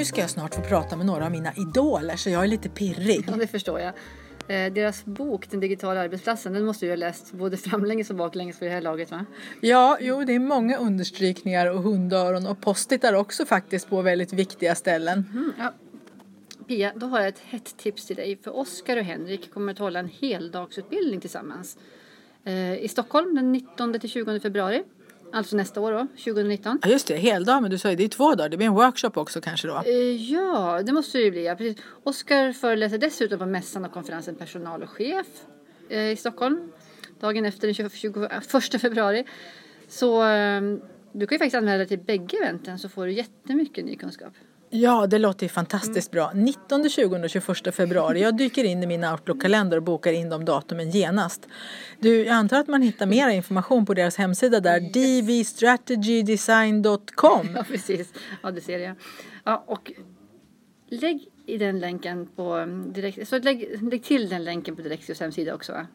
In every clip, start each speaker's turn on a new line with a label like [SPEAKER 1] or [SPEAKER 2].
[SPEAKER 1] Nu ska jag snart få prata med några av mina idoler så jag är lite pirrig.
[SPEAKER 2] Ja, det förstår jag. Eh, deras bok Den digitala arbetsplatsen, den måste du ha läst både framlänges och baklänges för det här laget va?
[SPEAKER 1] Ja, jo det är många understrykningar och hundöron och postitar också faktiskt på väldigt viktiga ställen.
[SPEAKER 2] Mm, ja. Pia, då har jag ett hett tips till dig. För Oskar och Henrik kommer att hålla en heldagsutbildning tillsammans. Eh, I Stockholm den 19 till 20 februari. Alltså nästa år då, 2019.
[SPEAKER 1] Ja just det, heldag, men du sa ju det är två dagar. Det blir en workshop också kanske då?
[SPEAKER 2] Eh, ja, det måste det ju bli. Ja, precis. Oskar föreläser dessutom på mässan och konferensen Personal och chef eh, i Stockholm. Dagen efter den 21 februari. Så eh, du kan ju faktiskt anmäla dig till bägge eventen så får du jättemycket ny kunskap.
[SPEAKER 1] Ja, det låter ju fantastiskt bra. 19, 20 och 21 februari. Jag dyker in i min Outlook-kalender och bokar in de datumen genast. Du, jag antar att man hittar mer information på deras hemsida där, dvstrategydesign.com.
[SPEAKER 2] Ja, precis. Ja, det ser jag. Ja, och lägg i den länken på um, direkt, så lägg, lägg till den länken på Direxios hemsida också.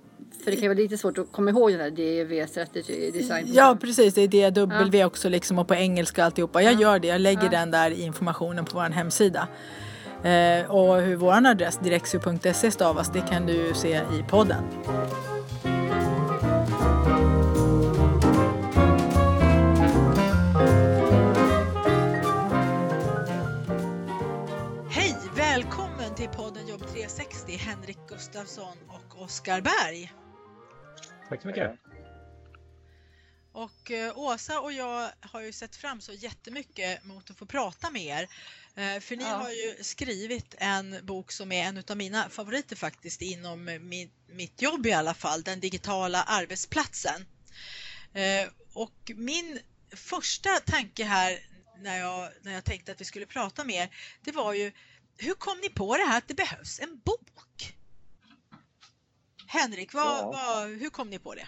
[SPEAKER 2] För det kan vara lite svårt att komma ihåg den där DV Strategy Design.
[SPEAKER 1] Ja precis, det är DW ja. också liksom och på engelska alltihopa. Jag ja. gör det, jag lägger ja. den där informationen på vår hemsida. Eh, och hur vår adress direxio.se stavas det kan du se i podden. Hej, välkommen till podden Jobb 360 Henrik Gustafsson och Oskar Berg.
[SPEAKER 3] Tack så mycket.
[SPEAKER 1] Och eh, Åsa och jag har ju sett fram så jättemycket mot att få prata med er. Eh, för ni ja. har ju skrivit en bok som är en av mina favoriter faktiskt inom min, mitt jobb i alla fall, den digitala arbetsplatsen. Eh, och min första tanke här när jag, när jag tänkte att vi skulle prata med er, det var ju hur kom ni på det här att det behövs en bok? Henrik, vad, ja. vad, hur kom ni på det?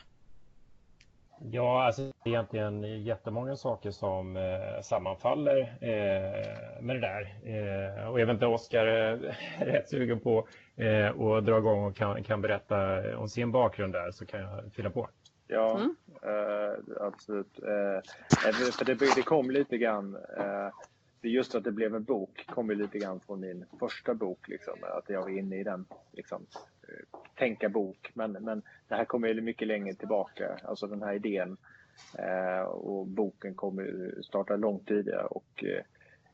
[SPEAKER 3] Ja, alltså det är egentligen jättemånga saker som eh, sammanfaller eh, med det där. Eh, och även Oskar är rätt sugen på eh, att dra igång och kan, kan berätta om sin bakgrund där så kan jag fylla på.
[SPEAKER 4] Ja, mm. eh, absolut. Eh, för det, det kom lite grann just att det blev en bok kom ju lite grann från min första bok. Liksom, att jag var inne i den liksom, eh, tänka bok. Men, men det här kommer ju mycket längre tillbaka, alltså den här idén. Eh, och boken kommer starta långt tidigare. Och eh,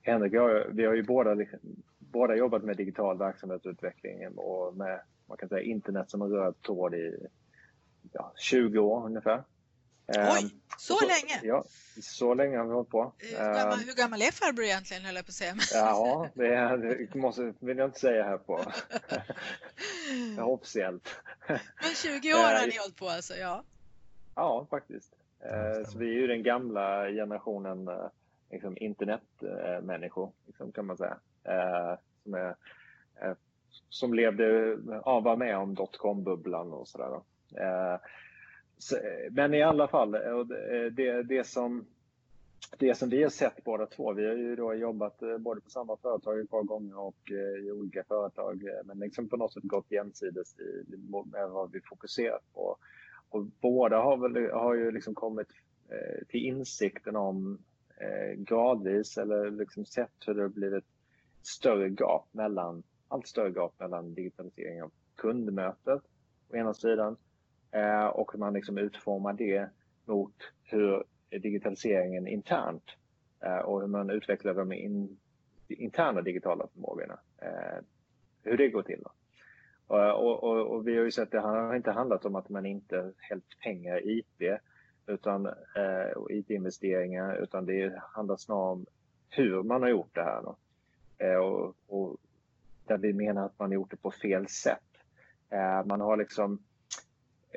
[SPEAKER 4] Henrik och jag, vi har ju båda, liksom, båda jobbat med digital verksamhetsutveckling och med man kan säga, internet som en röd tråd i ja, 20 år ungefär.
[SPEAKER 1] Oj, ehm, så, så, länge?
[SPEAKER 4] Ja, så länge har vi hållit på.
[SPEAKER 1] Hur gammal, hur gammal är farbror egentligen höll jag på att säga?
[SPEAKER 4] Ja, det, är, det måste, vill jag inte säga här på. officiellt.
[SPEAKER 1] Men 20 år har ni hållit på alltså, ja?
[SPEAKER 4] Ja, faktiskt. Ehm, så vi är ju den gamla generationen eh, liksom internetmänniskor, liksom, kan man säga. Ehm, som, är, eh, som levde, ja, var med om dotcom-bubblan och sådär. Eh, men i alla fall, eh, eh, det, det, som, det som vi har sett båda två, vi har ju då jobbat både på samma företag ett par gånger och i olika företag, men liksom på något sätt gått jämsides i, med vad vi fokuserat på. Och båda har, väl, har ju liksom kommit till insikten om gradvis eller liksom sett hur det har blivit större gap mellan, allt större gap mellan digitalisering av kundmötet å ena sidan Eh, och och man liksom utformar det mot hur digitaliseringen internt eh, och hur man utvecklar de in, interna digitala förmågorna. Eh, hur det går till. Då. Och, och, och, vi har ju sett att det har inte handlat om att man inte hällt pengar i IT utan, och IT-investeringar utan det handlar snarare om hur man har gjort det här. Då. Och, och där vi menar att man har gjort det på fel sätt. Man har liksom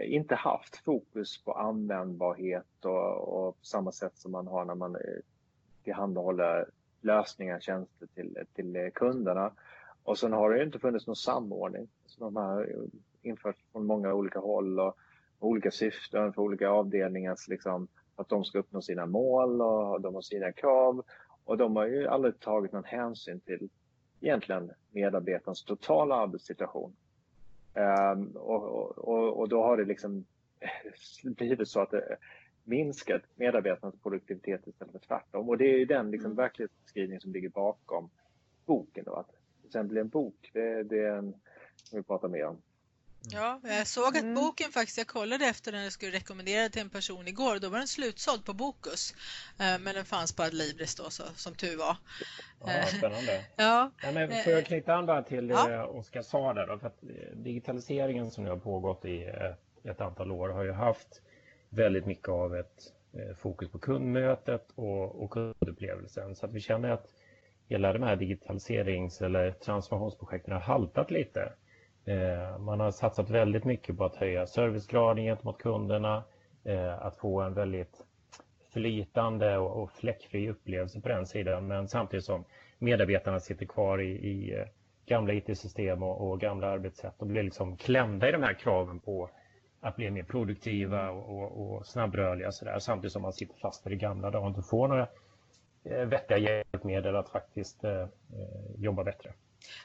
[SPEAKER 4] inte haft fokus på användbarhet och, och på samma sätt som man har när man eh, tillhandahåller lösningar, tjänster till, till eh, kunderna. Och sen har det inte funnits någon samordning. Så de har eh, införts från många olika håll och olika syften för olika avdelningars liksom, att de ska uppnå sina mål och de har sina krav. Och de har ju aldrig tagit någon hänsyn till egentligen medarbetarens totala arbetssituation. Um, och, och, och, då har det liksom blivit så att det minskat medarbetarnas produktivitet istället för tvärtom. Och det är den liksom mm. verklighetsbeskrivning som ligger bakom boken. Då, att till exempel en bok, det, det är en som vi pratar mer om.
[SPEAKER 5] Ja, jag såg att mm. boken faktiskt, jag kollade efter den jag skulle rekommendera till en person igår, då var den slutsåld på Bokus. Eh, men den fanns på Adlibris då, så, som tur var.
[SPEAKER 3] Ja, eh, spännande. ja. ja men får jag knyta an bara till ja. det Oskar sa där då, för att digitaliseringen som nu har pågått i ett, ett antal år har ju haft väldigt mycket av ett fokus på kundmötet och, och kundupplevelsen. Så att vi känner att hela de här digitaliserings eller transformationsprojekten har haltat lite. Eh, man har satsat väldigt mycket på att höja servicegraden gentemot kunderna, eh, att få en väldigt flytande och fläckfri upplevelse på den sidan, men samtidigt som medarbetarna sitter kvar i, i eh, gamla IT-system och, och, gamla arbetssätt och blir liksom klämda i de här kraven på att bli mer produktiva och, och, och snabbrörliga så där, samtidigt som man sitter fast i det gamla och inte får några vettiga hjälpmedel att faktiskt eh, jobba bättre.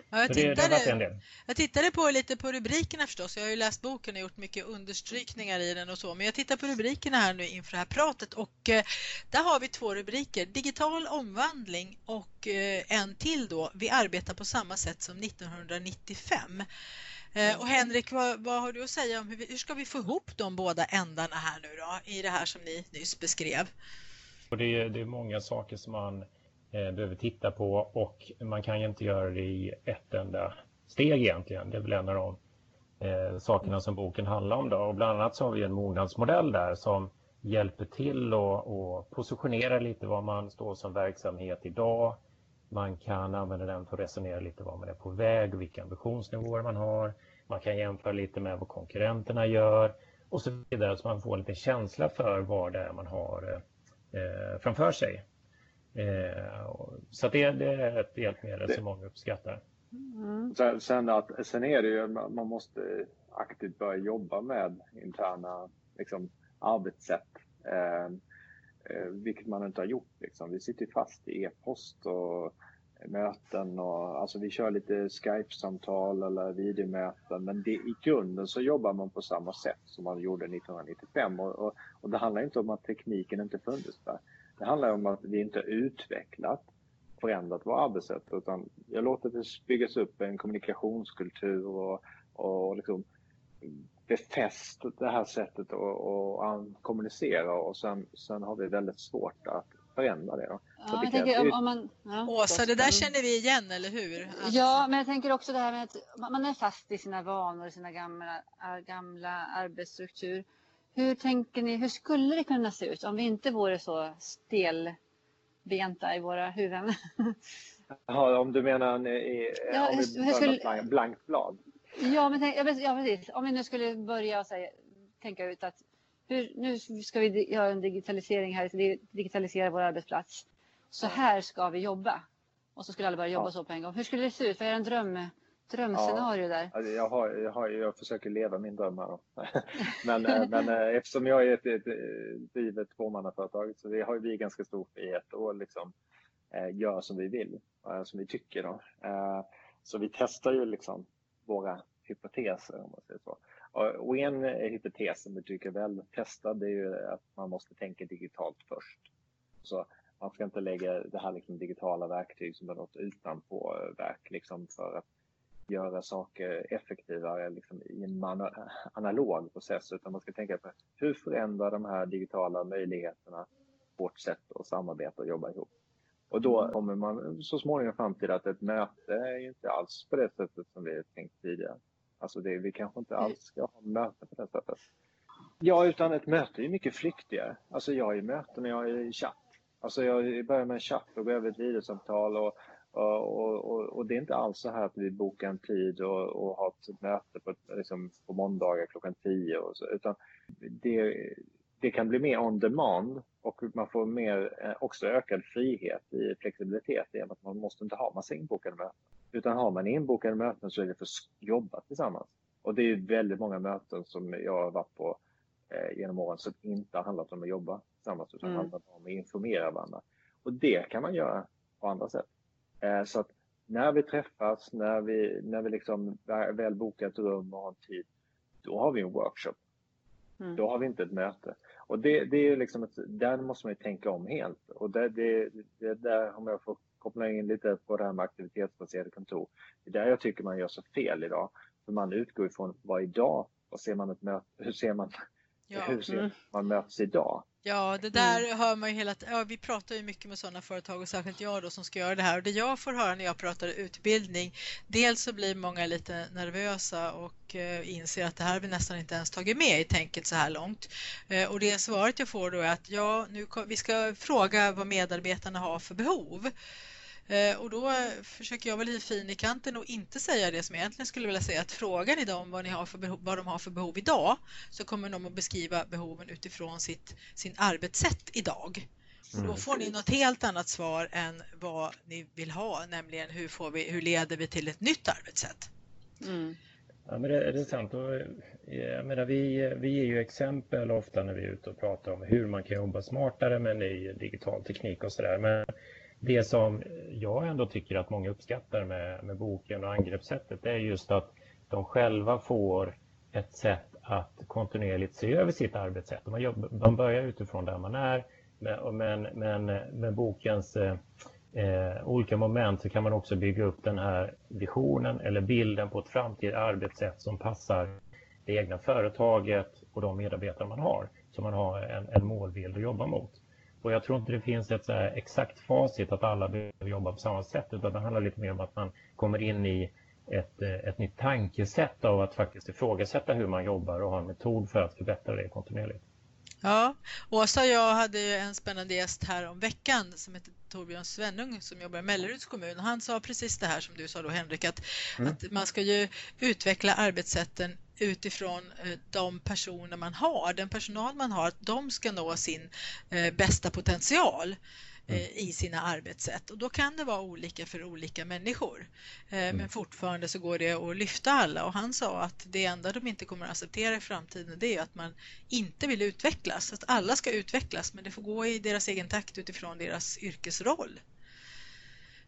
[SPEAKER 5] Ja, jag, tittade, det, jag tittade på lite på rubrikerna förstås. Jag har ju läst boken och gjort mycket understrykningar i den och så. Men jag tittar på rubrikerna här nu inför det här pratet och eh, där har vi två rubriker. Digital omvandling och eh, en till då. Vi arbetar på samma sätt som 1995. Eh, och Henrik, vad, vad, har du att säga om hur, vi, hur ska vi få ihop de båda ändarna här nu då i det här som ni nyss beskrev?
[SPEAKER 3] Och det, är, det är många saker som man Eh, behöver titta på och man kan ju inte göra det i ett enda steg egentligen. Det är väl en av de eh, sakerna som boken handlar om. Då. Och bland annat så har vi en mognadsmodell där som hjälper till att positionera lite var man står som verksamhet idag. Man kan använda den för att resonera lite var man är på väg och vilka ambitionsnivåer man har. Man kan jämföra lite med vad konkurrenterna gör och så vidare så man får lite känsla för vad det är man har eh, framför sig. Eh, så det, det, är ett hjälpmedel som många uppskattar.
[SPEAKER 4] Mm. Sen, sen, att, sen är det ju, man måste aktivt börja jobba med interna liksom, arbetssätt. Eh, eh, vilket man inte har gjort. Liksom. Vi sitter fast i e-post och möten och alltså vi kör lite Skype-samtal eller videomöten men det, i grunden så jobbar man på samma sätt som man gjorde 1995 och, och, och det handlar inte om att tekniken inte funnits där. Det handlar om att vi inte utvecklat, förändrat vårt arbetssätt utan jag låter det byggas upp en kommunikationskultur och, och liksom befäst det här sättet att kommunicera och sen, sen har vi väldigt svårt att förändra det.
[SPEAKER 5] Ja, jag tänker, om, om man, ja, Åsa, det där känner vi igen, eller hur?
[SPEAKER 6] Att... Ja, men jag tänker också det här med att man är fast i sina vanor, i sina gamla, gamla arbetsstruktur. Hur tänker ni, hur skulle det kunna se ut om vi inte vore så stelbenta i våra huvuden?
[SPEAKER 4] Ja, om du menar i, ja, om vi hur skulle... blankt blad?
[SPEAKER 6] Ja, men tänk, ja, precis. Om vi nu skulle börja säga, tänka ut att hur, nu ska vi göra en digitalisering här, digitalisera vår arbetsplats. Så här ska vi jobba. Och så skulle alla börja jobba ja. så på en gång. Hur skulle det se ut? Vad är en dröm, drömscenario ja. där?
[SPEAKER 4] Alltså jag, har, jag, har, jag försöker leva min dröm här. men, eh, men eh, eftersom jag är ett, ett, ett drivet tvåmannaföretag så vi har vi ganska stor frihet och liksom eh, gör som vi vill, som vi tycker. Då. Så vi testar ju liksom våra hypoteser om man säger så. Och en hypotes som vi tycker är väl testad det är ju att man måste tänka digitalt först. Så man ska inte lägga det här liksom digitala verktyg som är något utanpåverk liksom för att göra saker effektivare liksom i en analog process utan man ska tänka på hur förändrar de här digitala möjligheterna vårt sätt att samarbeta och jobba ihop. Och då mm. kommer man så småningom fram till att ett möte är inte alls på det sättet som vi tänkt tidigare. Alltså det, vi kanske inte alls ska ha möten på det sättet. Ja, utan ett möte är mycket flyktigare. Alltså jag är i möten och jag är i chatt. Alltså jag börjar med en chatt och går över ett videosamtal och, och, och, och, det är inte alls så här att vi bokar en tid och, och har ett möte på, liksom, på måndagar klockan 10 och så, utan det, det kan bli mer on demand och man får mer, eh, också ökad frihet i flexibilitet genom att man måste inte ha massa inbokade möten. Utan har man inbokade möten så är det för att jobba tillsammans. Och det är väldigt många möten som jag har varit på eh, genom åren som inte har handlat om att jobba tillsammans utan mm. handlat om att informera varandra. Och det kan man göra på andra sätt. Eh, så att när vi träffas, när vi, när vi liksom väl bokar ett rum och har tid, då har vi en workshop. Mm. Då har vi inte ett möte. Och det, det är liksom ett, där måste man ju tänka om helt. Och det, det, det där, om jag får koppla in lite på det här med aktivitetsbaserade kontor, det är där jag tycker man gör så fel idag. För man utgår ifrån vad idag, vad ser man ett möte, hur ser man, ja. hur ser mm. man möts idag?
[SPEAKER 5] Ja, det där mm. hör man ju hela ja, Vi pratar ju mycket med sådana företag och särskilt jag då som ska göra det här. Och det jag får höra när jag pratar utbildning, dels så blir många lite nervösa och eh, inser att det här har vi nästan inte ens tagit med i tänket så här långt. Eh, och det svaret jag får då är att ja, nu, vi ska fråga vad medarbetarna har för behov. Eh, och då försöker jag vara lite fin i kanten och inte säga det som jag egentligen skulle vilja säga att frågar ni dem vad, ni har för behov, vad de har för behov idag så kommer de att beskriva behoven utifrån sitt, sin arbetssätt idag. Mm. Då får ni något helt annat svar än vad ni vill ha, nämligen hur, får vi, hur leder vi till ett nytt arbetssätt?
[SPEAKER 3] Mm. Ja, men det, det är sant. Och, jag menar, vi, vi ger ju exempel ofta när vi är ute och pratar om hur man kan jobba smartare med ny digital teknik och sådär. Men det som jag ändå tycker att många uppskattar med, med boken och angreppssättet är just att de själva får ett sätt att kontinuerligt se över sitt arbetssätt. Man, jobbar, man börjar utifrån där man är men, men med bokens eh, olika moment så kan man också bygga upp den här visionen eller bilden på ett framtida arbetssätt som passar det egna företaget och de medarbetare man har. Så man har en, en målbild att jobba mot. Och jag tror inte det finns ett exakt facit att alla behöver jobba på samma sätt utan det handlar lite mer om att man kommer in i ett, eh, ett nytt tankesätt av att faktiskt ifrågasätta hur man jobbar och ha en metod för att förbättra det kontinuerligt.
[SPEAKER 5] Ja, Åsa och jag hade en spännande gäst här om veckan som heter Torbjörn Svennung som jobbar i Melleruds kommun. Han sa precis det här som du sa då Henrik, att, mm. att man ska ju utveckla arbetssätten utifrån eh, de personer man har, den personal man har, att de ska nå sin eh, bästa potential eh, mm. i sina arbetssätt och då kan det vara olika för olika människor. Mm. Men fortfarande så går det att lyfta alla och han sa att det enda de inte kommer att acceptera i framtiden det är att man inte vill utvecklas, att alla ska utvecklas men det får gå i deras egen takt utifrån deras yrkesroll.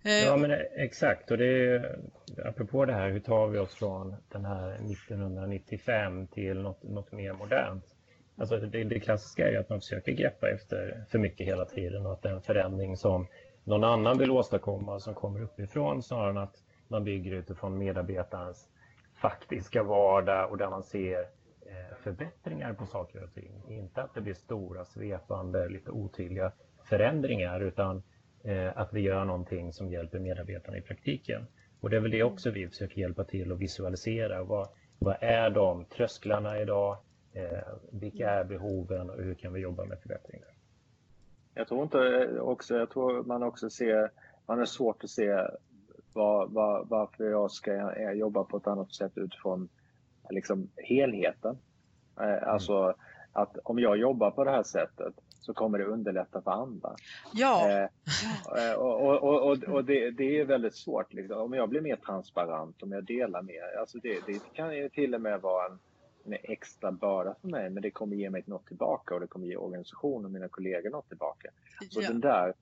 [SPEAKER 3] Eh, ja men eh, exakt och det är apropå det här hur tar vi oss från den här 1995 till något, något mer modernt. Alltså det, det klassiska är att man försöker greppa efter för mycket hela tiden och att det är en förändring som någon annan vill åstadkomma som kommer uppifrån snarare än att man bygger utifrån medarbetarens faktiska vardag och där man ser eh, förbättringar på saker och ting. Inte att det blir stora svepande, lite otydliga förändringar utan Eh, att vi gör någonting som hjälper medarbetarna i praktiken. Och det är väl det också vi försöker hjälpa till att visualisera. Vad, vad är de trösklarna idag? Eh, vilka är behoven och hur kan vi jobba med förbättringar?
[SPEAKER 4] Jag tror inte också, jag tror man också ser, man har svårt att se var, var, varför jag ska eh, jobba på ett annat sätt utifrån liksom helheten. Eh, alltså att om jag jobbar på det här sättet så kommer det underlätta för andra.
[SPEAKER 5] Ja.
[SPEAKER 4] Eh, och och, och, och det, det, är väldigt svårt. Liksom. Om jag blir mer transparent, om jag delar mer. Alltså det, det kan ju till och med vara en, en extra börda för mig, men det kommer ge mig något tillbaka och det kommer ge organisationen och mina kollegor något tillbaka. Så ja. den där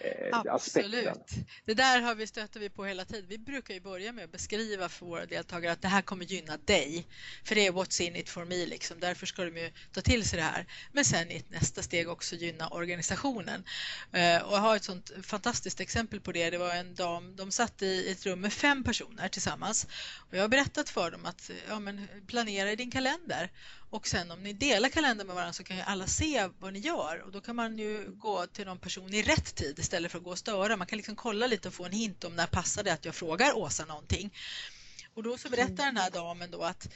[SPEAKER 5] eh, Absolut. Aspekten. Det där har vi stöter vi på hela tiden. Vi brukar ju börja med att beskriva för våra deltagare att det här kommer gynna dig. För det är what's in it for me, liksom. därför ska de ju ta till sig det här. Men sen i ett nästa steg också gynna organisationen. Eh, och jag har ett sånt fantastiskt exempel på det. Det var en dam, de satt i ett rum med fem personer tillsammans. Och jag har berättat för dem att ja, men planera i din kalender. Och sen om ni delar kalendern med varandra så kan ju alla se vad ni gör och då kan man ju gå till någon person i rätt tid istället för att gå och störa. Man kan liksom kolla lite och få en hint om när passar det att jag frågar Åsa någonting. Och då så berättar den här damen då att,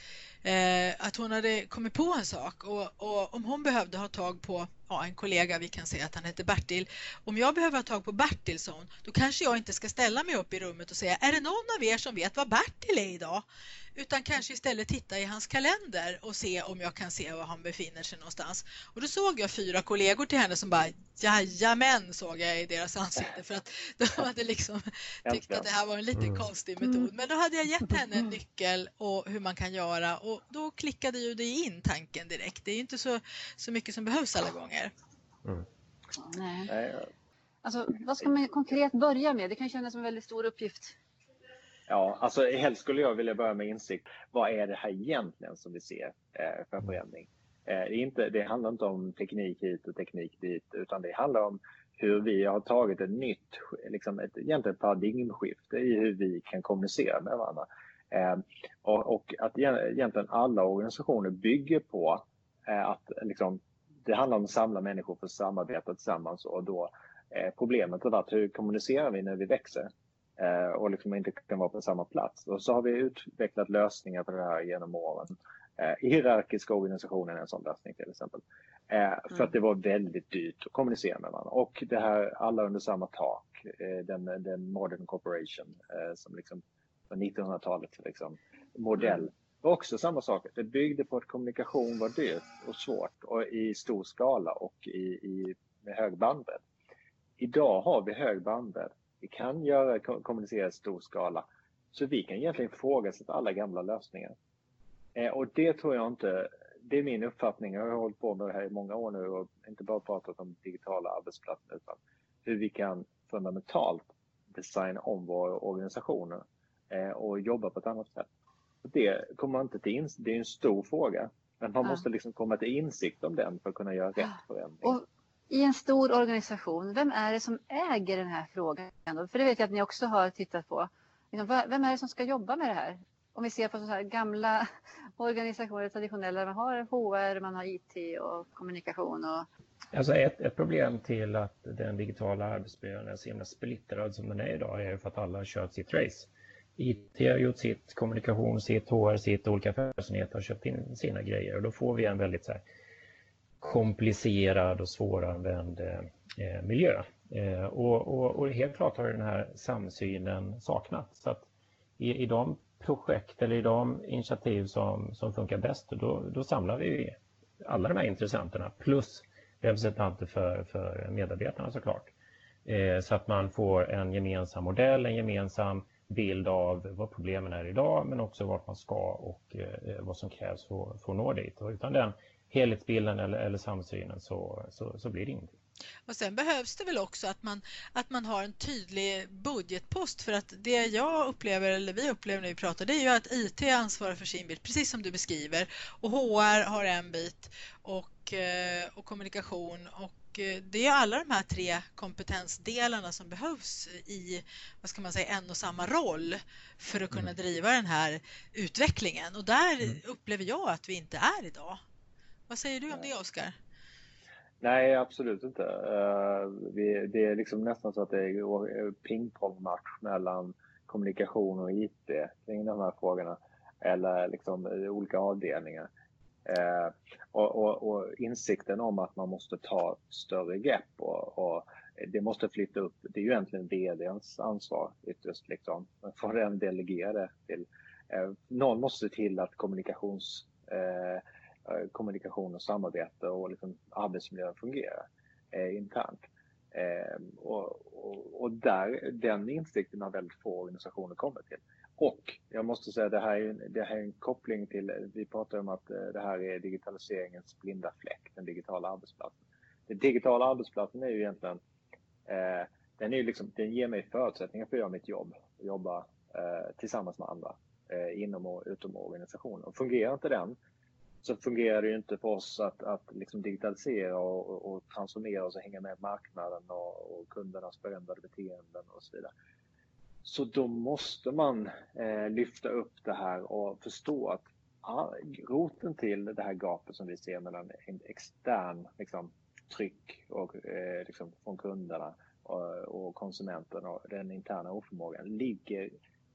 [SPEAKER 5] eh, att hon hade kommit på en sak och, och, om hon behövde ha tag på ja, en kollega, vi kan säga att han heter Bertil. Om jag behöver ha tag på Bertilsson, då kanske jag inte ska ställa mig upp i rummet och säga, är det någon av er som vet vad Bertil är idag? Utan kanske istället titta i hans kalender och se om jag kan se var han befinner sig någonstans. Och då såg jag fyra kollegor till henne som bara, jajamän, såg jag i deras ansikte för att de hade liksom tyckt att det här var en lite mm. konstig metod. Men då hade jag gett henne en nyckel och hur man kan göra och då klickade ju det in tanken direkt. Det är inte så, så mycket som behövs alla gånger.
[SPEAKER 6] Mm. Nej. Alltså, vad ska man konkret börja med? Det kan kännas som en väldigt stor uppgift.
[SPEAKER 4] Ja, alltså helst skulle jag vilja börja med insikt. Vad är det här egentligen som vi ser eh, för förändring? Eh, det, inte, det handlar inte om teknik hit och teknik dit, utan det handlar om hur vi har tagit ett nytt, liksom ett egentligen paradigmskifte i hur vi kan kommunicera med varandra. Eh, och, att egentligen alla organisationer bygger på eh, att liksom, det handlar om att samla människor för att samarbeta tillsammans och då eh, problemet har varit hur kommunicerar vi när vi växer? Och liksom inte kan vara på samma plats. Och så har vi utvecklat lösningar på det här genom åren. Eh, hierarkiska organisationer är en sån lösning till exempel. Eh, för mm. att det var väldigt dyrt att kommunicera med varandra. Och det här alla under samma tak, eh, den, den modern corporation som liksom på 1900-talet liksom, modell. Mm. var också samma sak. Det byggde på att kommunikation var dyrt och svårt och i stor skala och i, i, med hög bandbredd. Idag har vi hög bandbredd vi kan göra, kommunicera i stor skala. Så vi kan egentligen ifrågasätta alla gamla lösningar. Eh, och det tror jag inte, det är min uppfattning, jag har hållit på med det här i många år nu och inte bara pratat om digitala arbetsplatser utan hur vi kan fundamentalt designa om våra organisationer och jobba på ett annat sätt. Det kommer man inte till ins- det är en stor fråga. Men man ja. måste liksom komma till insikt om den för att kunna göra rätt förändring.
[SPEAKER 6] Och i en stor organisation, vem är det som äger den här frågan? För det vet jag att ni också har tittat på. Liksom, vem är det som ska jobba med det här? Om vi ser på så här gamla organisationer, traditionella, man har HR, man har IT och kommunikation. Och...
[SPEAKER 3] Alltså ett, ett problem till att den digitala arbetsmiljön är så himla splittrad som den är idag är för att alla har kört sitt race. IT har gjort sitt, kommunikation, sitt, HR, sitt, olika affärsenheter har köpt in sina grejer och då får vi en väldigt så här, komplicerad och svåranvänd eh, miljö. Eh, och, och, och, helt klart har den här samsynen saknats. Så att i, i de projekt eller i de initiativ som, som funkar bäst, då, då samlar vi alla de här intressenterna plus representanter för, för medarbetarna såklart. Eh, så att man får en gemensam modell, en gemensam bild av vad problemen är idag men också vart man ska och eh, vad som krävs för, för att nå dit. Och utan den helhetsbilden eller, eller samsynen så, så, så blir det ingenting.
[SPEAKER 5] Och sen behövs det väl också att man, att man har en tydlig budgetpost för att det jag upplever, eller vi upplever när vi pratar, det är ju att IT ansvarar för sin bit, precis som du beskriver. Och HR har en bit och, eh, och kommunikation och det är alla de här tre kompetensdelarna som behövs i vad ska man säga, en och samma roll för att kunna mm. driva den här utvecklingen. Och där mm. upplever jag att vi inte är idag. Vad säger du om det, Oskar?
[SPEAKER 4] Nej, absolut inte. Vi, det är liksom nästan så att det är pingpongmatch mellan kommunikation och IT kring de här frågorna. Eller liksom olika avdelningar. Eh, och, och, och, insikten om att man måste ta större grepp och, och det måste flytta upp. Det är ju egentligen VDns ansvar ytterst. Liksom. Man får den delegera det till. Eh, någon måste till att kommunikations Eh, kommunikation och samarbete och liksom arbetsmiljön fungerar eh, internt. Eh, och, och, och, där, den insikten har väldigt få organisationer kommit till. Och jag måste säga det här är, det här är en koppling till, vi pratar om att eh, det här är digitaliseringens blinda fläck, den digitala arbetsplatsen. Den digitala arbetsplatsen är ju egentligen, eh, den, är liksom, den ger mig förutsättningar för att göra mitt jobb, jobba eh, tillsammans med andra eh, inom och utom organisationen. Och fungerar inte den så fungerar det ju inte för oss att, att liksom digitalisera och, och, transformera oss och hänga med marknaden och, och kundernas förändrade beteenden och så vidare. Så då måste man eh, lyfta upp det här och förstå att ah, roten till det här gapet som vi ser mellan extern liksom, tryck och, eh, liksom, från kunderna och, och konsumenten och den interna oförmågan ligger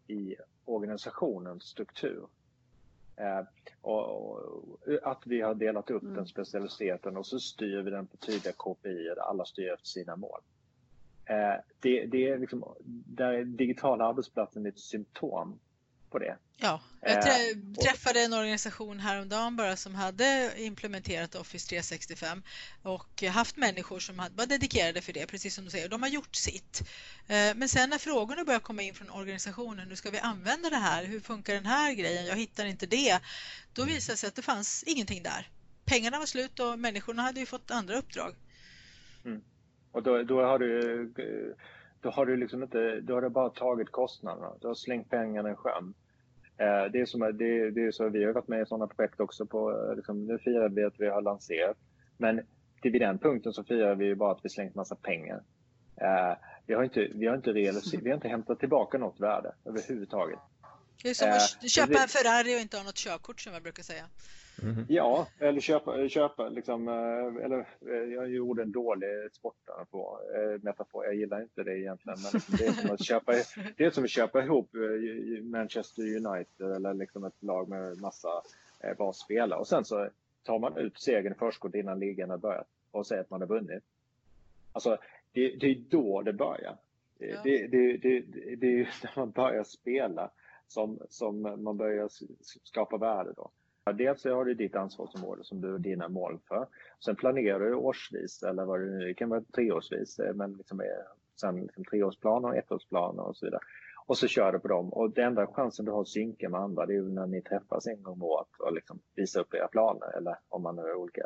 [SPEAKER 4] i organisationens struktur Eh, och, och, att vi har delat upp mm. den specialiteten och så styr vi den på tydliga KPI där alla styr efter sina mål. Eh, det, det, är liksom, där digitala arbetsplatsen är ett symptom på det.
[SPEAKER 5] Ja, jag eh, träffade en organisation häromdagen bara som hade implementerat Office 365 och haft människor som var dedikerade för det, precis som du säger. De har gjort sitt. Eh, men sen när frågorna börjar komma in från organisationen, hur ska vi använda det här? Hur funkar den här grejen? Jag hittar inte det. Då visade det sig att det fanns ingenting där. Pengarna var slut och människorna hade ju fått andra uppdrag.
[SPEAKER 4] Mm. Och då, då har du då har du liksom inte, då har du bara tagit kostnaderna. Du har slängt pengarna i sjön. Eh, det är som, det, det är så, vi har varit med i sådana projekt också. På, liksom, nu firar vi att vi har lanserat. Men till vid den punkten så firar vi bara att vi slängt massa pengar. Eh, vi har inte, vi har inte, vi har inte hämtat tillbaka något värde överhuvudtaget.
[SPEAKER 5] Det är som att eh, köpa en Ferrari och inte ha något körkort som jag brukar säga.
[SPEAKER 4] Mm. Ja, eller köpa, köpa liksom, eh, eller eh, jag gjorde en dålig sportmetafor, jag gillar inte det egentligen, men liksom, det, är som att köpa, det är som att köpa ihop Manchester United eller liksom ett lag med massa bra spelare och sen så tar man ut segern i förskott innan ligan har börjat och säger att man har vunnit. Alltså, det, det är då det börjar. Ja. Det, det, det, det, är när man börjar spela som, som man börjar skapa värde då. Dels har du ditt ansvarsområde som du har dina mål för. Sen planerar du årsvis eller vad det nu det kan vara treårsvis, eh, men liksom är, sen liksom treårsplaner och ettårsplaner och så vidare. Och så kör du på dem och den enda chansen du har att synka med andra det är när ni träffas en gång om året och liksom visa upp era planer eller om man är olika.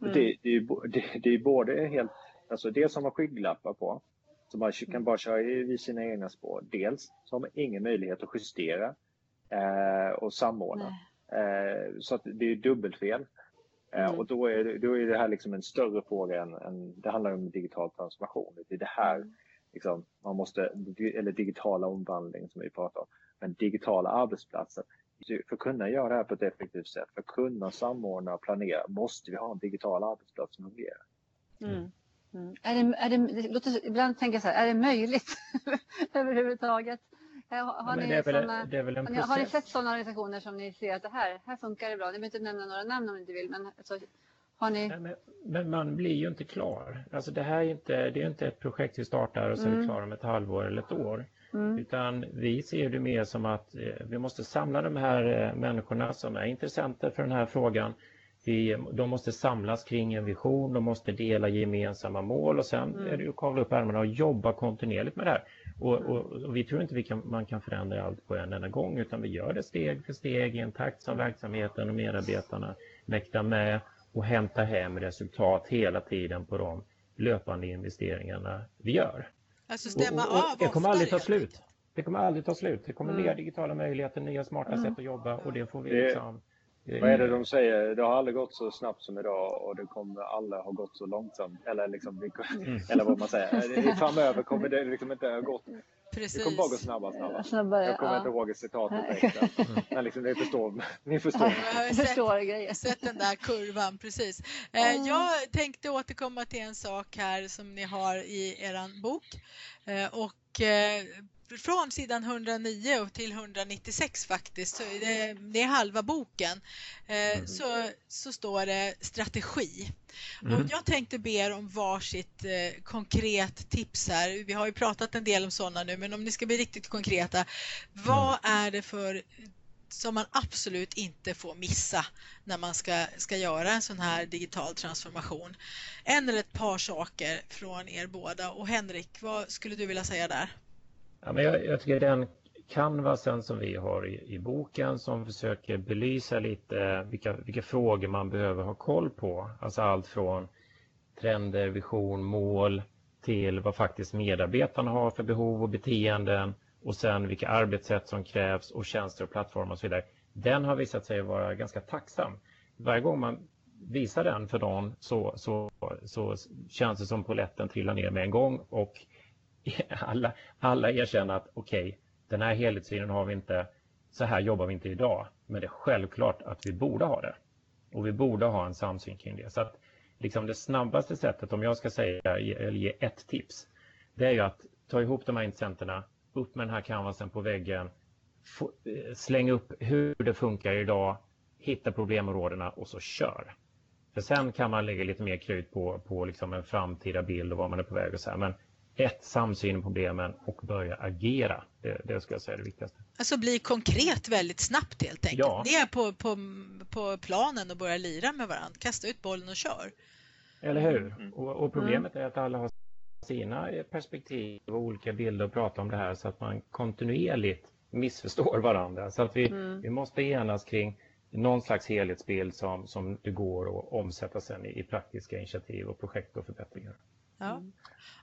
[SPEAKER 4] Mm. Det, det, är, det, det är både helt, alltså dels har man skygglappar på så man kan bara köra i sina egna spår. Dels så har man ingen möjlighet att justera eh, och samordna. Nej. Eh, så att det är dubbelfel. Eh, mm. Och då är, det, då är det här liksom en större fråga än, än det handlar om digital transformation. Det är det här mm. liksom, man måste, eller digitala omvandling som vi pratar om. Men digitala arbetsplatser. För att kunna göra det här på ett effektivt sätt, för att kunna samordna och planera måste vi ha en digital arbetsplats som fungerar.
[SPEAKER 6] Mm. Mm. Är det, är det, låt oss ibland tänka så här, är det möjligt överhuvudtaget? Har, ni, väl, såna, har, har ni sett sådana organisationer som ni ser att det här, här funkar det bra? Ni behöver inte nämna några namn om ni inte vill, men alltså, har ni...
[SPEAKER 3] Nej, men, men, man blir ju inte klar. Alltså det här är inte, det är inte ett projekt vi startar och så mm. är vi mm. klara om ett halvår eller ett år. Mm. Utan vi ser det mer som att eh, vi måste samla de här eh, människorna som är intressenter för den här frågan. Vi, de måste samlas kring en vision, de måste dela gemensamma mål och sen mm. är det att kavla upp ärmarna och jobba kontinuerligt med det här. Och, och, och, vi tror inte vi kan, man kan förändra allt på en enda gång utan vi gör det steg för steg i en takt som verksamheten och medarbetarna mäktar med och hämtar hem resultat hela tiden på de löpande investeringarna vi gör.
[SPEAKER 5] Alltså stämma och, och, av
[SPEAKER 3] Det kommer aldrig ta slut. Det kommer aldrig ta slut. Det kommer mm. nya digitala möjligheter, nya smarta mm. sätt att jobba och det får vi liksom
[SPEAKER 4] vad är det de säger? Det har aldrig gått så snabbt som idag och det kommer aldrig ha gått så långsamt. Eller, liksom, mm. eller vad man säger. Framöver kommer det liksom inte ha gått Precis. Det kommer bara gå snabbare, snabbare. snabbare jag kommer ja. inte ihåg citatet direkt. Men liksom, ni förstår. Ni förstår.
[SPEAKER 5] Jag har sett, sett den där kurvan, precis. Mm. Jag tänkte återkomma till en sak här som ni har i er bok. Eh, och eh, från sidan 109 till 196 faktiskt, så det, det är halva boken, eh, mm. så, så står det strategi. Mm. Och jag tänkte be er om varsitt eh, konkret tips här. Vi har ju pratat en del om sådana nu, men om ni ska bli riktigt konkreta, vad mm. är det för som man absolut inte får missa när man ska, ska göra en sån här digital transformation. En eller ett par saker från er båda. Och Henrik, vad skulle du vilja säga där?
[SPEAKER 3] Ja, men jag, jag tycker den canvasen som vi har i, i, boken som försöker belysa lite vilka, vilka frågor man behöver ha koll på. Alltså allt från trender, vision, mål till vad faktiskt medarbetarna har för behov och beteenden och sen vilka arbetssätt som krävs och tjänster och plattformar och så vidare. Den har visat sig vara ganska tacksam. Varje gång man visar den för någon så, så, så känns det som poletten trillar ner med en gång och alla, alla erkänner att okej, okay, den här helhetssynen har vi inte, så här jobbar vi inte idag. Men det är självklart att vi borde ha det. Och vi borde ha en samsyn kring det. Så att liksom det snabbaste sättet, om jag ska säga, eller ge ett tips, det är ju att ta ihop de här intressenterna, upp med den här canvasen på väggen, eh, släng upp hur det funkar idag, hitta problemområdena och så kör. För sen kan man lägga lite mer krut på, på liksom en framtida bild och var man är på väg och så här. Men ett, samsyn på problemen och börja agera. Det, det ska jag säga är det viktigaste.
[SPEAKER 5] Alltså bli konkret väldigt snabbt helt enkelt. Ja. Det är på, på, på planen och börja lira med varandra. Kasta ut bollen och kör.
[SPEAKER 3] Eller hur? Mm. Och, och, problemet mm. är att alla har sina perspektiv och olika bilder och prata om det här så att man kontinuerligt missförstår varandra. Så att vi, mm. vi måste enas kring någon slags helhetsbild som, som det går att omsätta sen i, i praktiska initiativ och projekt och förbättringar.
[SPEAKER 5] Ja. Mm.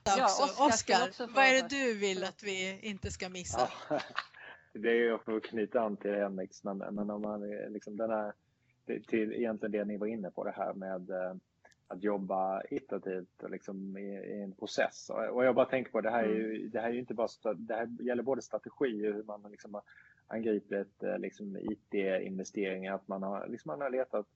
[SPEAKER 5] Ja, Oskar, Oskar vad är det du vill att vi inte ska missa? Ja,
[SPEAKER 4] det är ju för att knyta an till MX, men, men om man liksom den här, till egentligen det ni var inne på det här med eh, att jobba iterativt och liksom i, i, en process. Och jag bara tänker på det här är ju, mm. det här är ju inte bara, det här gäller både strategi och hur man liksom har angripit eh, liksom IT-investeringar, att man har, liksom man har letat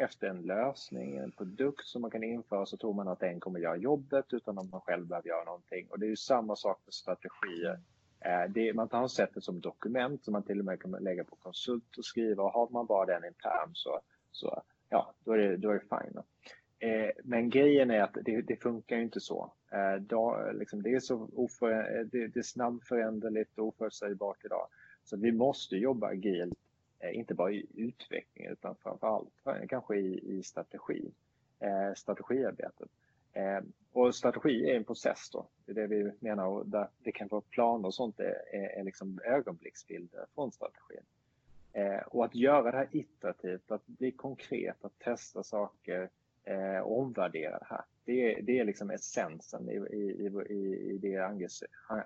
[SPEAKER 4] efter en lösning, en produkt som man kan införa så tror man att den kommer göra jobbet utan att man själv behöver göra någonting. Och det är ju samma sak med strategier. Eh, det, man har sett det som dokument som man till och med kan lägga på konsult och skriva och har man bara den internt så, så ja, då är det, då är det fine. Eh, men grejen är att det, det funkar ju inte så. Eh, då, liksom, det är så oför, det, det är snabbföränderligt och oförutsägbart idag. Så vi måste jobba agilt Eh, inte bara i utveckling utan framförallt eh, kanske i, i strategi, eh, strategiarbetet. Eh, och strategi är en process då, det är det vi menar och där det kan vara planer och sånt är, är, är liksom ögonblicksbilder från strategin. Eh, och att göra det här iterativt, att bli konkret, att testa saker eh, och omvärdera det här. Det är, det är liksom essensen i, i, i, i det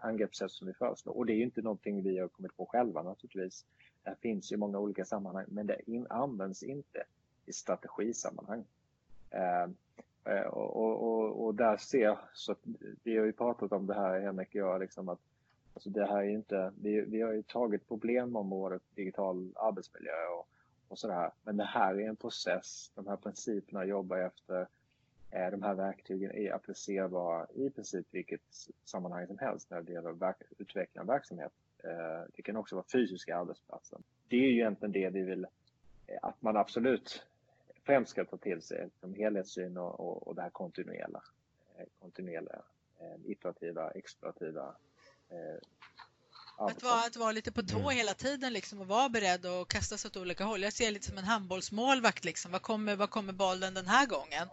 [SPEAKER 4] angreppssätt som vi föreslår. Och det är inte någonting vi har kommit på själva naturligtvis. Det finns i många olika sammanhang, men det in, används inte i strategisammanhang. Eh, eh, och, och, och, och, där ser jag, så vi har ju pratat om det här, Henrik och jag, liksom att alltså det här är inte, vi, vi har ju tagit problemområdet digital arbetsmiljö och, och sådär, men det här är en process, de här principerna jobbar efter, eh, de här verktygen är applicerbara i princip vilket sammanhang som helst när det gäller verk, utveckling av verksamhet. Eh, det kan också vara fysiska arbetsplatsen. Det är ju egentligen det vi vill eh, att man absolut främst ska ta till sig, som helhetssyn och, och, och det här kontinuerliga, eh, kontinuerliga iterativa, explorativa
[SPEAKER 5] att vara, att vara lite på tå mm. hela tiden liksom och vara beredd att kasta sig åt olika håll. Jag ser lite som en handbollsmålvakt. Liksom. Vad, kommer, vad kommer bollen den här gången?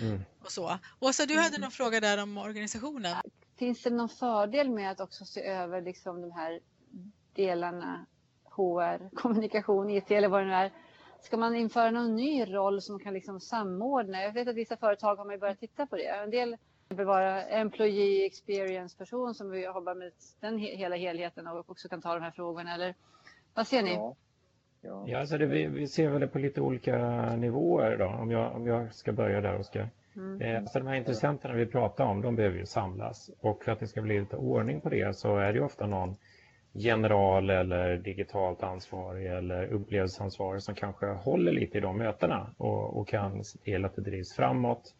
[SPEAKER 5] Mm. Och så. Åsa, du hade mm. någon fråga där om organisationen.
[SPEAKER 6] Finns det någon fördel med att också se över liksom de här delarna HR, kommunikation, IT eller vad det nu är. Ska man införa någon ny roll som kan liksom samordna? Jag vet att vissa företag har börjat titta på det. En del vill vara employee experience person som jobbar med den hela helheten och också kan ta de här frågorna. Eller vad ser ni?
[SPEAKER 3] Ja. Ja, ja alltså det, vi, vi, ser väl det på lite olika nivåer då, om jag, om jag ska börja där Oskar. Mm. Eh, så de här intressenterna vi pratar om, de behöver ju samlas och för att det ska bli lite ordning på det så är det ju ofta någon general eller digitalt ansvarig eller upplevelseansvarig som kanske håller lite i de mötena och, och kan se till att det drivs framåt.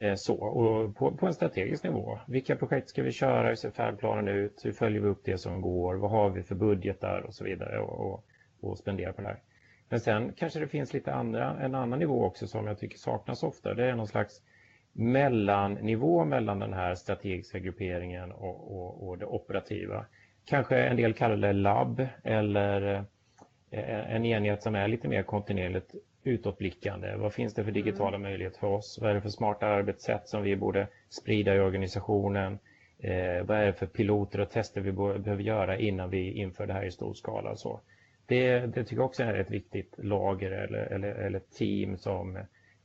[SPEAKER 3] Eh, så, och på, på, en strategisk nivå. Vilka projekt ska vi köra? Hur ser färdplanen ut? Hur följer vi upp det som går? Vad har vi för budgetar och så vidare och, och, och spendera på det här. Men sen kanske det finns lite andra, en annan nivå också som jag tycker saknas ofta. Det är någon slags mellannivå mellan den här strategiska grupperingen och, och, och det operativa. Kanske en del kallar det labb eller eh, en enhet som är lite mer kontinuerligt utåtblickande. Vad finns det för digitala mm. möjligheter för oss? Vad är det för smarta arbetssätt som vi borde sprida i organisationen? Eh, vad är det för piloter och tester vi behöver göra innan vi inför det här i stor skala? Så. Det, det tycker jag också är ett viktigt lager eller, eller, eller team som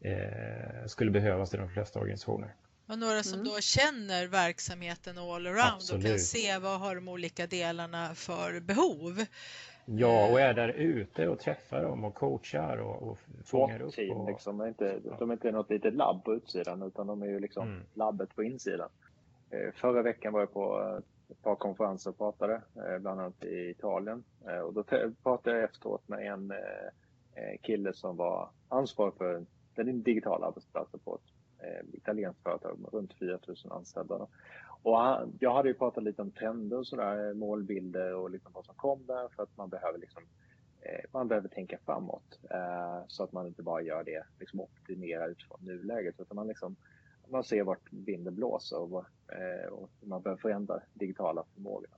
[SPEAKER 3] eh, skulle behövas i de flesta organisationer.
[SPEAKER 5] Och några som mm. då känner verksamheten all around Absolut. och kan se vad har de olika delarna för behov.
[SPEAKER 3] Ja, och är där ute och träffar dem och coachar och, och fångar upp.
[SPEAKER 4] Team, och... liksom, är inte, De är inte något litet labb på utsidan utan de är ju liksom mm. labbet på insidan. Eh, förra veckan var jag på eh, ett par konferenser och pratade, eh, bland annat i Italien. Och då pratade jag efteråt med en kille som var ansvarig för den digitala arbetsplats på ett eh, italienskt företag med runt 4000 anställda. Och han, jag hade ju pratat lite om trender och sådär, målbilder och liksom vad som kom där för att man behöver liksom eh, man behöver tänka framåt eh, så att man inte bara gör det, liksom optimera utifrån nuläget utan man liksom man ser vart vinden blåser och, eh, och man behöver förändra digitala förmågorna.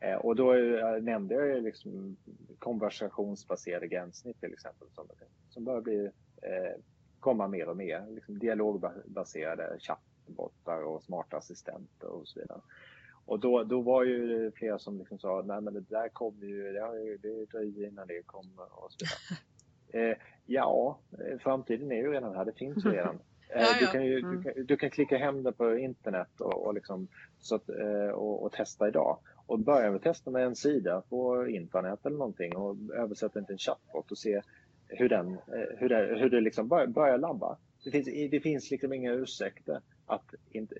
[SPEAKER 4] Eh, och då eh, nämnde jag ju liksom konversationsbaserade gränssnitt till exempel som, som börjar bli, eh, komma mer och mer. Liksom dialogbaserade chattbottar och smarta assistenter och så vidare. Och då, då var ju flera som liksom sa, nej men det där kommer ju, det, det dröjer innan det kommer och så vidare. Eh, ja, framtiden är ju redan här, det finns ju redan. Eh. Du, kan ju, mm. du, kan, du, kan, klicka hem det på internet och, och, liksom, så att, och, och testa idag och börja med testa med en sida på internet eller någonting och översätta den till en chatbot och se hur, den, eh, hur det, hur det liksom börjar, börjar labba. Det finns, det finns liksom inga ursäkter att inte,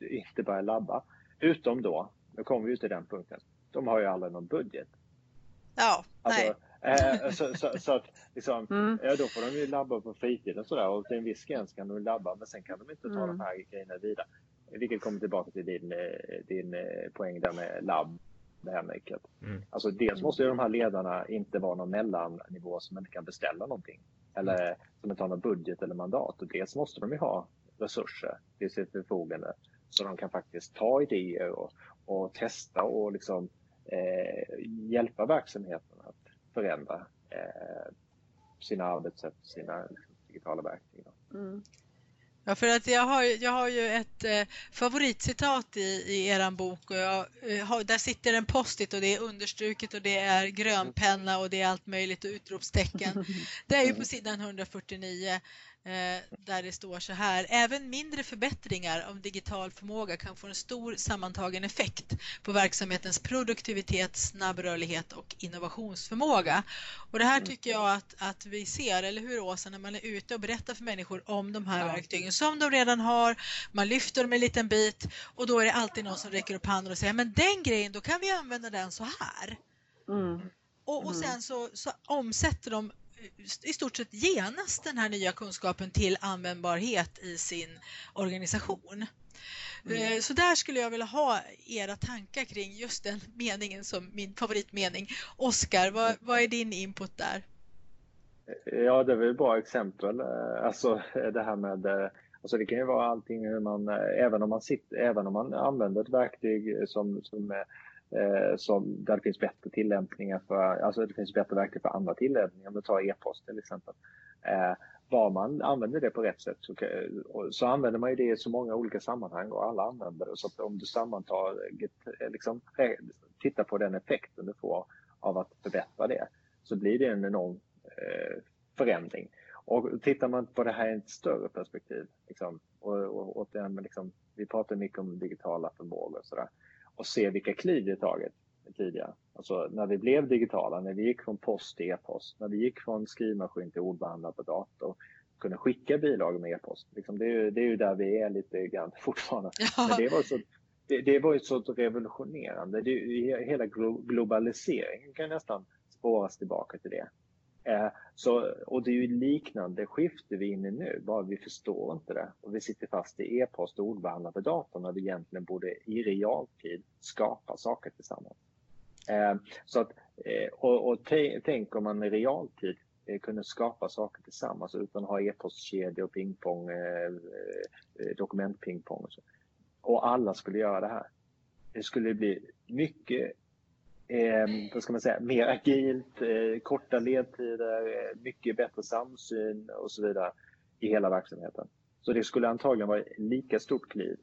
[SPEAKER 4] inte börja labba. Utom då, nu kommer vi till den punkten, de har ju aldrig någon budget.
[SPEAKER 5] Ja, alltså,
[SPEAKER 4] nej. Eh, så, så, så, att liksom, mm. ja, då får de ju labba på fritiden och sådär och till en viss gräns kan de labba men sen kan de inte ta mm. de här grejerna vidare. Vilket kommer tillbaka till din, eh, din eh, poäng där med labb. Det här med mm. Alltså dels måste ju de här ledarna inte vara någon mellannivå som inte kan beställa någonting. Eller som inte har någon budget eller mandat. Och dels måste de ju ha resurser till sitt förfogande. Så de kan faktiskt ta idéer och, och testa och liksom eh, hjälpa verksamheten att förändra eh, sina arbetssätt, sina liksom, digitala verktyg. Mm.
[SPEAKER 5] Ja, för att jag har, jag har ju ett eh, favoritcitat i, i er bok och jag, eh, har, där sitter en post-it och det är understruket och det är grönpenna och det är allt möjligt och utropstecken. Det är ju på sidan 149 Eh, där det står så här. Även mindre förbättringar av digital förmåga kan få en stor sammantagen effekt på verksamhetens produktivitet, snabbrörlighet och innovationsförmåga. Och det här mm. tycker jag att, att vi ser, eller hur Åsa, när man är ute och berättar för människor om de här verktygen som de redan har. Man lyfter dem en liten bit och då är det alltid någon som räcker upp handen och säger men den grejen, då kan vi använda den så här. Mm. Och, och, sen mm. så, så omsätter de i stort sett genast den här nya kunskapen till användbarhet i sin organisation. Mm. Eh, så där skulle jag vilja ha era tankar kring just den meningen som min favoritmening. Oskar, vad, vad är din input där?
[SPEAKER 4] Ja, det är väl ett bra exempel. Eh, alltså det här med eh, Alltså det kan ju vara allting hur man, även om man, sitter, även om man använder ett verktyg som, som eh, som, där det finns bättre tillämpningar för, alltså det finns bättre verktyg för andra tillämpningar, om du tar e-post till exempel. Eh, var man använder det på rätt sätt så, så använder man ju det i så många olika sammanhang och alla använder det. Så att om du sammantaget eh, liksom, eh, tittar på den effekten du får av att förbättra det så blir det en enorm eh, förändring. Och tittar man på det här i ett större perspektiv, liksom, och, och, och den, liksom, vi pratar mycket om digitala förmågor och sådär och se vilka kliv vi tagit tidigare. Alltså när vi blev digitala, när vi gick från post till e-post, när vi gick från skrivmaskin till ordbehandlare på dator, kunde skicka bilagor med e-post. Liksom det, är ju, det är ju där vi är lite grann fortfarande. Ja. Men det var så det, det var ju så revolutionerande. Det, hela globaliseringen kan nästan spåras tillbaka till det. Eh, så, och det är ju liknande skifte vi är inne i nu, bara vi förstår inte det. Och vi sitter fast i e-post och ordbehandlar på datorn när vi egentligen borde i realtid skapa saker tillsammans. Eh, så att, eh, och, och tänk om man i realtid eh, kunde skapa saker tillsammans utan att ha e-postkedjor, pingpong, eh, eh, dokumentpingpong och så. Och alla skulle göra det här. Det skulle bli mycket eh, vad ska man säga, mer agilt, eh, korta ledtider, eh, mycket bättre samsyn och så vidare i hela verksamheten. Så det skulle antagligen vara lika stort kliv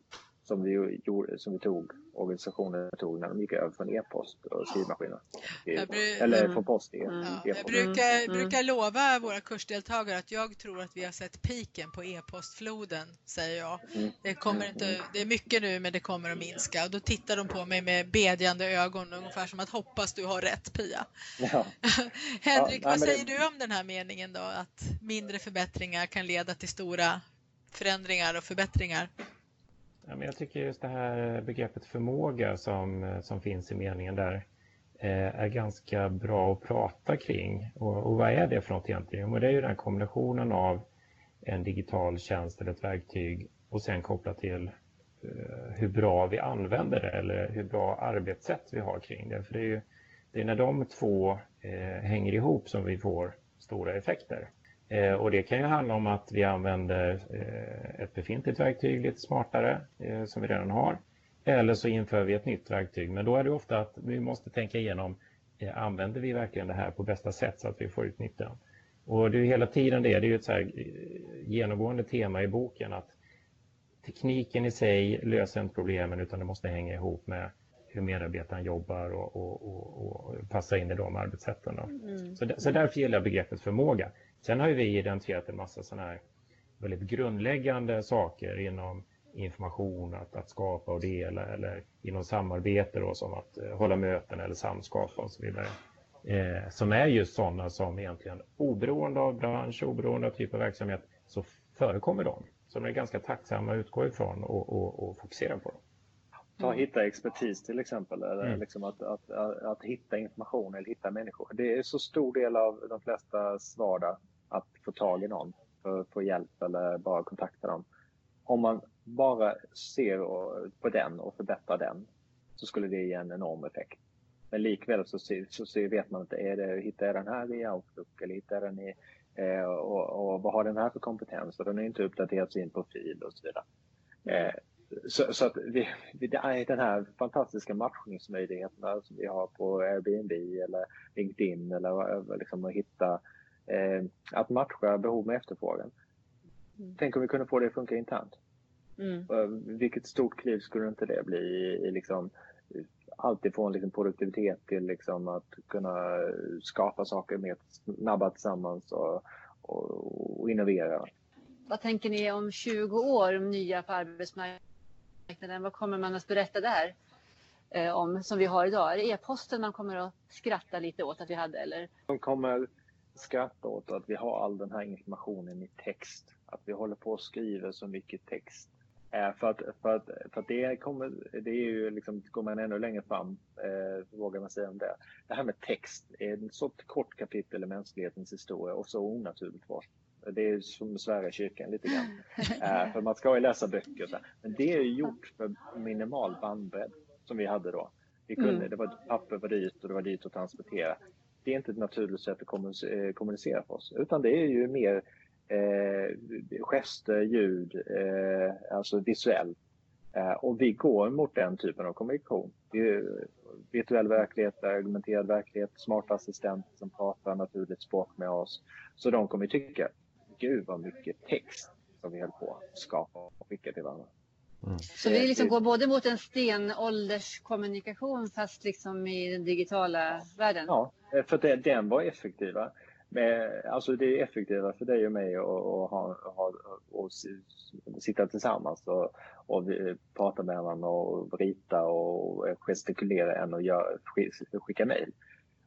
[SPEAKER 4] som vi, gjorde, som vi tog, organisationen tog när de gick över från e-post och skrivmaskiner. Eller mm. från post till mm.
[SPEAKER 5] e-post. Jag brukar, mm. brukar lova våra kursdeltagare att jag tror att vi har sett piken på e-postfloden, säger jag. Mm. Det, kommer inte, det är mycket nu men det kommer att minska. Och då tittar de på mig med bedjande ögon, ungefär som att hoppas du har rätt Pia. Ja. Henrik, ja, vad säger det... du om den här meningen då? Att mindre förbättringar kan leda till stora förändringar och förbättringar?
[SPEAKER 3] Ja, men jag tycker just det här begreppet förmåga som, som finns i meningen där eh, är ganska bra att prata kring. Och, och vad är det för något egentligen? Och det är ju den kombinationen av en digital tjänst eller ett verktyg och sen kopplat till eh, hur bra vi använder det eller hur bra arbetssätt vi har kring det. För det är, ju, det är när de två eh, hänger ihop som vi får stora effekter. Eh, och det kan ju handla om att vi använder eh, ett befintligt verktyg lite smartare eh, som vi redan har. Eller så inför vi ett nytt verktyg. Men då är det ofta att vi måste tänka igenom, använder vi verkligen det här på bästa sätt så att vi får ut nyttan? Och det är hela tiden det, det är ju ett så genomgående tema i boken att tekniken i sig löser inte problemen utan det måste hänga ihop med hur medarbetaren jobbar och, och, och, och passa in i de arbetssätten. Mm. Så, så därför gillar jag begreppet förmåga. Sen har vi identifierat en massa sådana här väldigt grundläggande saker inom information, att, att skapa och dela eller inom samarbete då, som att eh, hålla möten eller samskapa och så vidare. Eh, som är just sådana som egentligen oberoende av bransch, oberoende av typ av verksamhet, så förekommer de. De är ganska tacksamma att utgå ifrån och, och, och fokusera på dem.
[SPEAKER 4] Ta hitta expertis till exempel, eller mm. liksom att, att, att, att, hitta information eller hitta människor. Det är så stor del av de flestas vardag att få tag i någon för att få hjälp eller bara kontakta dem. Om man bara ser på den och förbättrar den så skulle det ge en enorm effekt. Men likväl så, så, så vet man inte, är det, hittar jag den här i Outlook eller hittar den i eh, och, och, vad har den här för kompetens? Och den är inte uppdaterad sin profil och så vidare. Eh, så, så, att vi, är den här fantastiska matchningsmöjligheterna som vi har på Airbnb eller LinkedIn eller liksom att hitta eh, att matcha behov med efterfrågan. Mm. Tänk om vi kunde få det att funka internt. Mm. Eh, vilket stort kliv skulle inte det bli i, i liksom, alltifrån liksom produktivitet till liksom att kunna skapa saker mer snabba tillsammans och, och, och innovera.
[SPEAKER 6] Vad tänker ni om 20 år om nya på arbetsmarknaden? Vad kommer man att berätta där eh, om som vi har idag? Är det e-posten man kommer att skratta lite åt att vi hade eller?
[SPEAKER 4] De kommer skratta åt att vi har all den här informationen i text. Att vi håller på och skriver så mycket text. Eh, för att, för att, för att det, kommer, det är ju liksom, går man ännu längre fram, eh, vågar man säga om det. Det här med text är ett så kort kapitel i mänsklighetens historia och så onaturligt oss. Det är som att svära i kyrkan lite grann. Eh, för man ska ju läsa böcker så. Men det är ju gjort för minimal bandbredd som vi hade då. Vi kunde, mm. det var, papper var dyrt och det var dyrt att transportera det är inte ett naturligt sätt att eh, kommunicera för oss, utan det är ju mer eh, gester, ljud, eh, alltså visuellt. Eh, och vi går mot den typen av kommunikation. Virtuell verklighet, argumenterad verklighet, smarta assistenter som pratar naturligt språk med oss. Så de kommer tycka, gud vad mycket text som vi höll på att skapa och skicka till varandra.
[SPEAKER 6] Mm. Så vi liksom går både mot en stenålderskommunikation fast liksom i den digitala världen?
[SPEAKER 4] Ja, för det, den var effektiva. Men, alltså det är effektivare för dig och mig att ha, ha, och sitta tillsammans och, och prata med varandra och rita och gestikulera än att göra, skicka mejl.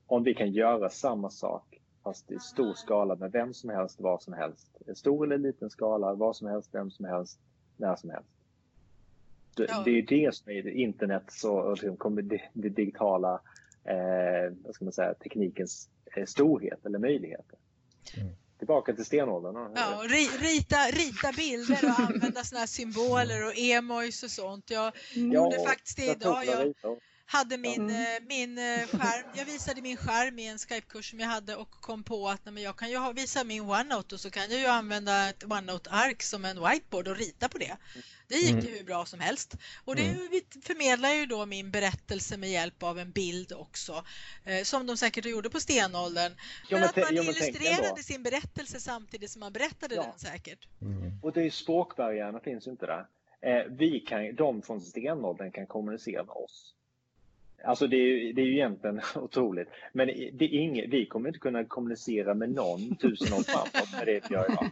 [SPEAKER 4] Om vi kan göra samma sak fast i stor skala med vem som helst, var som helst. Stor eller liten skala, var som helst, vem som helst, när som helst. Det, det är det som är internet och liksom, det, det digitala, eh, vad ska man säga, teknikens eh, storhet eller möjligheter. Mm. Tillbaka till stenåldern.
[SPEAKER 5] Ja, rita, rita bilder och använda såna här symboler och emojis och sånt. Jag ja, gjorde faktiskt det idag. Jag, hade min, mm. min eh, skärm, jag visade min skärm i en Skype-kurs som jag hade och kom på att nej, jag kan ju visa min OneNote och så kan jag ju använda ett OneNote-ark som en whiteboard och rita på det. Det gick mm. ju hur bra som helst. Och det mm. förmedlar ju då min berättelse med hjälp av en bild också, eh, som de säkert gjorde på stenåldern. Men, men att man jo, illustrerade sin berättelse samtidigt som man berättade ja. den säkert.
[SPEAKER 4] Mm. Och det är språkbarriärerna finns inte där. Eh, vi kan, de från stenåldern kan kommunicera med oss. Alltså det är, det är ju egentligen otroligt. Men det är inget, vi kommer inte kunna kommunicera med någon tusen år framåt med det vi gör idag.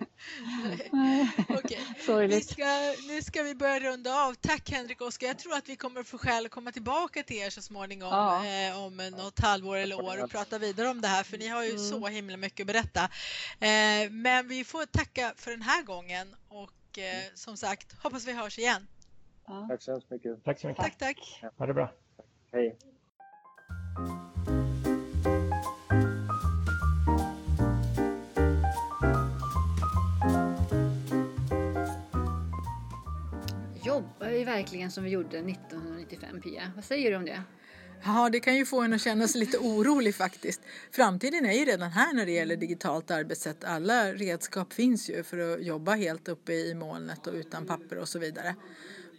[SPEAKER 5] Okej, nu ska, nu ska vi börja runda av. Tack Henrik och Oskar. Jag tror att vi kommer få skäl att komma tillbaka till er så småningom ja. eh, om något halvår eller år och prata vidare om det här för ni har ju mm. så himla mycket att berätta. Eh, men vi får tacka för den här gången och eh, som sagt hoppas vi hörs igen.
[SPEAKER 4] Ja. Tack så hemskt mycket.
[SPEAKER 3] Tack så mycket.
[SPEAKER 5] Tack, tack.
[SPEAKER 3] Ha det bra.
[SPEAKER 4] Hej.
[SPEAKER 6] Jobb,
[SPEAKER 2] är verkligen som vi gjorde 1995 Pia. Vad säger du om det?
[SPEAKER 1] Ja, det kan ju få en att känna sig lite orolig faktiskt. Framtiden är ju redan här när det gäller digitalt arbetssätt. Alla redskap finns ju för att jobba helt uppe i molnet och utan papper och så vidare.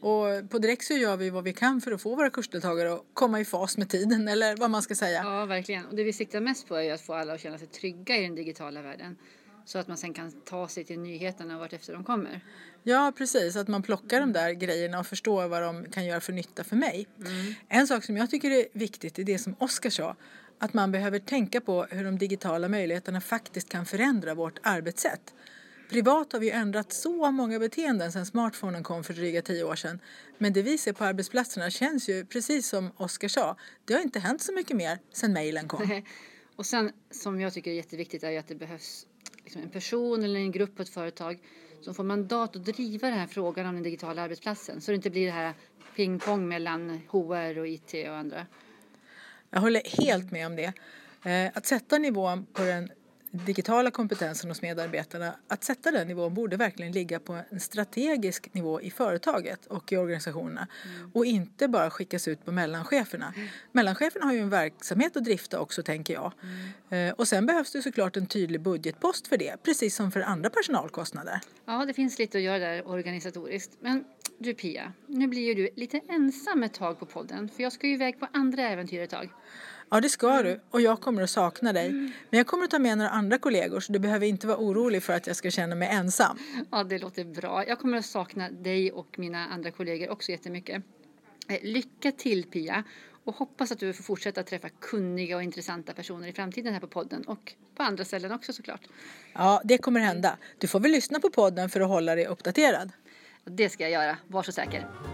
[SPEAKER 1] Och på Direkt så gör vi vad vi kan för att få våra kursdeltagare att komma i fas med tiden eller vad man ska säga.
[SPEAKER 2] Ja, verkligen. Och det vi siktar mest på är att få alla att känna sig trygga i den digitala världen. Så att man sen kan ta sig till nyheterna vart efter de kommer.
[SPEAKER 1] Ja, precis. Att man plockar de där grejerna och förstår vad de kan göra för nytta för mig. Mm. En sak som jag tycker är viktigt är det som Oskar sa. Att man behöver tänka på hur de digitala möjligheterna faktiskt kan förändra vårt arbetssätt. Privat har vi ändrat så många beteenden sedan smartphonen kom för dryga tio år sedan. Men det vi ser på arbetsplatserna känns ju precis som Oskar sa. Det har inte hänt så mycket mer sedan mejlen kom.
[SPEAKER 2] Och sen som jag tycker är jätteviktigt är ju att det behövs liksom en person eller en grupp på ett företag som får mandat att driva den här frågan om den digitala arbetsplatsen. Så det inte blir det här pingpong mellan HR och IT och andra.
[SPEAKER 1] Jag håller helt med om det. Eh, att sätta nivån på den digitala kompetensen hos medarbetarna, att sätta den nivån borde verkligen ligga på en strategisk nivå i företaget och i organisationerna mm. och inte bara skickas ut på mellancheferna. Mm. Mellancheferna har ju en verksamhet att drifta också tänker jag. Mm. Eh, och sen behövs det såklart en tydlig budgetpost för det, precis som för andra personalkostnader.
[SPEAKER 2] Ja, det finns lite att göra där organisatoriskt. Men du Pia, nu blir ju du lite ensam ett tag på podden för jag ska ju iväg på andra äventyr ett tag.
[SPEAKER 1] Ja, det ska du. Och jag kommer att sakna dig. Men jag kommer att ta med några andra kollegor så du behöver inte vara orolig för att jag ska känna mig ensam.
[SPEAKER 2] Ja, det låter bra. Jag kommer att sakna dig och mina andra kollegor också jättemycket. Eh, lycka till Pia och hoppas att du får fortsätta träffa kunniga och intressanta personer i framtiden här på podden och på andra ställen också såklart.
[SPEAKER 1] Ja, det kommer hända. Du får väl lyssna på podden för att hålla dig uppdaterad.
[SPEAKER 2] Det ska jag göra, var så säker.